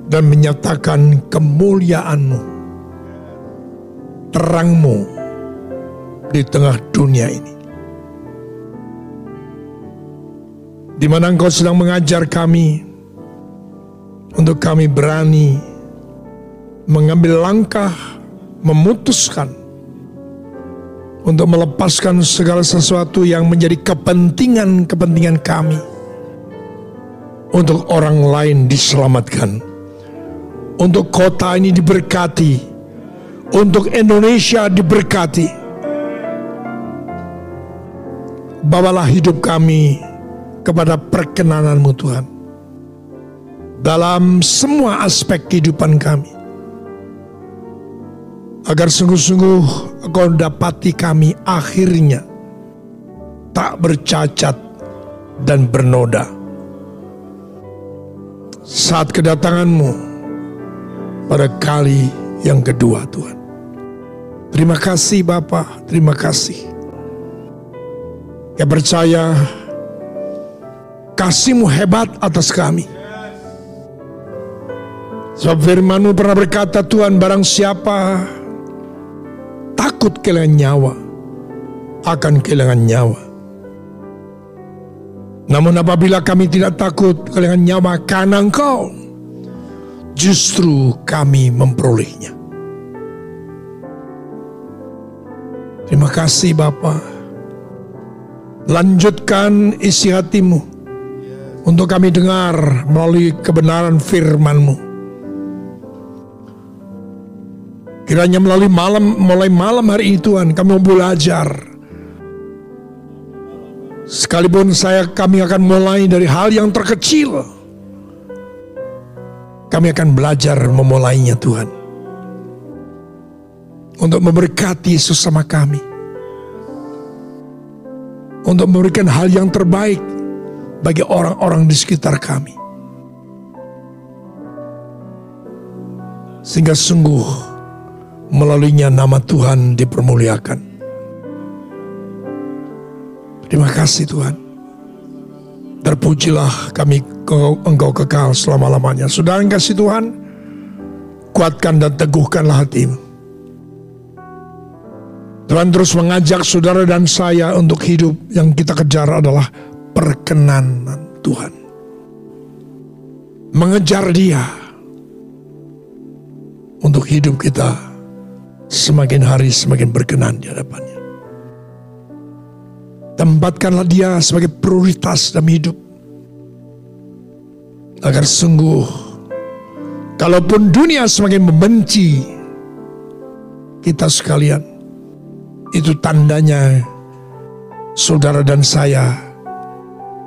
Dan menyatakan kemuliaanmu. Terangmu di tengah dunia ini. Di mana engkau sedang mengajar kami untuk kami berani mengambil langkah memutuskan untuk melepaskan segala sesuatu yang menjadi kepentingan-kepentingan kami untuk orang lain diselamatkan untuk kota ini diberkati untuk Indonesia diberkati bawalah hidup kami kepada perkenananmu Tuhan. Dalam semua aspek kehidupan kami. Agar sungguh-sungguh engkau dapati kami akhirnya tak bercacat dan bernoda. Saat kedatanganmu pada kali yang kedua Tuhan. Terima kasih Bapak, terima kasih. Ya percaya kasihmu hebat atas kami. Sebab firmanmu pernah berkata Tuhan barang siapa takut kehilangan nyawa akan kehilangan nyawa. Namun apabila kami tidak takut kehilangan nyawa karena engkau justru kami memperolehnya. Terima kasih Bapak. Lanjutkan isi hatimu untuk kami dengar melalui kebenaran firman-Mu. Kiranya melalui malam, mulai malam hari ini Tuhan, kami mau belajar. Sekalipun saya kami akan mulai dari hal yang terkecil. Kami akan belajar memulainya Tuhan. Untuk memberkati sesama kami. Untuk memberikan hal yang terbaik bagi orang-orang di sekitar kami. Sehingga sungguh melaluinya nama Tuhan dipermuliakan. Terima kasih Tuhan. Terpujilah kami engkau kekal selama-lamanya. Sudah kasih Tuhan, kuatkan dan teguhkanlah hatimu. Tuhan terus mengajak saudara dan saya untuk hidup yang kita kejar adalah perkenanan Tuhan. Mengejar dia untuk hidup kita semakin hari semakin berkenan di hadapannya. Tempatkanlah dia sebagai prioritas dalam hidup. Agar sungguh, kalaupun dunia semakin membenci kita sekalian, itu tandanya saudara dan saya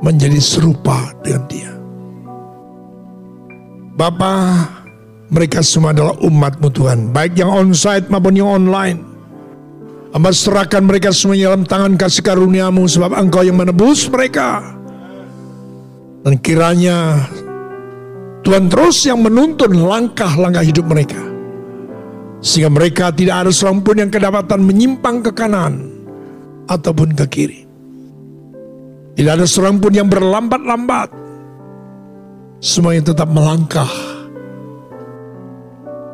menjadi serupa dengan dia. Bapa, mereka semua adalah umatmu Tuhan, baik yang onsite maupun yang online. Amba serahkan mereka semuanya dalam tangan kasih karuniamu sebab engkau yang menebus mereka. Dan kiranya Tuhan terus yang menuntun langkah-langkah hidup mereka. Sehingga mereka tidak ada seorang pun yang kedapatan menyimpang ke kanan ataupun ke kiri. Tidak ada seorang pun yang berlambat-lambat. Semuanya tetap melangkah.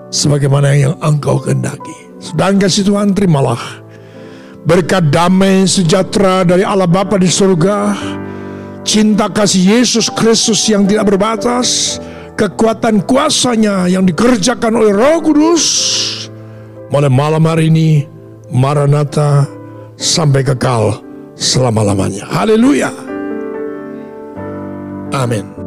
Sebagaimana yang engkau kehendaki. Sedang kasih Tuhan terimalah. Berkat damai sejahtera dari Allah Bapa di surga. Cinta kasih Yesus Kristus yang tidak berbatas. Kekuatan kuasanya yang dikerjakan oleh roh kudus. Mulai malam hari ini. Maranatha sampai kekal selama-lamanya. Haleluya. Amin.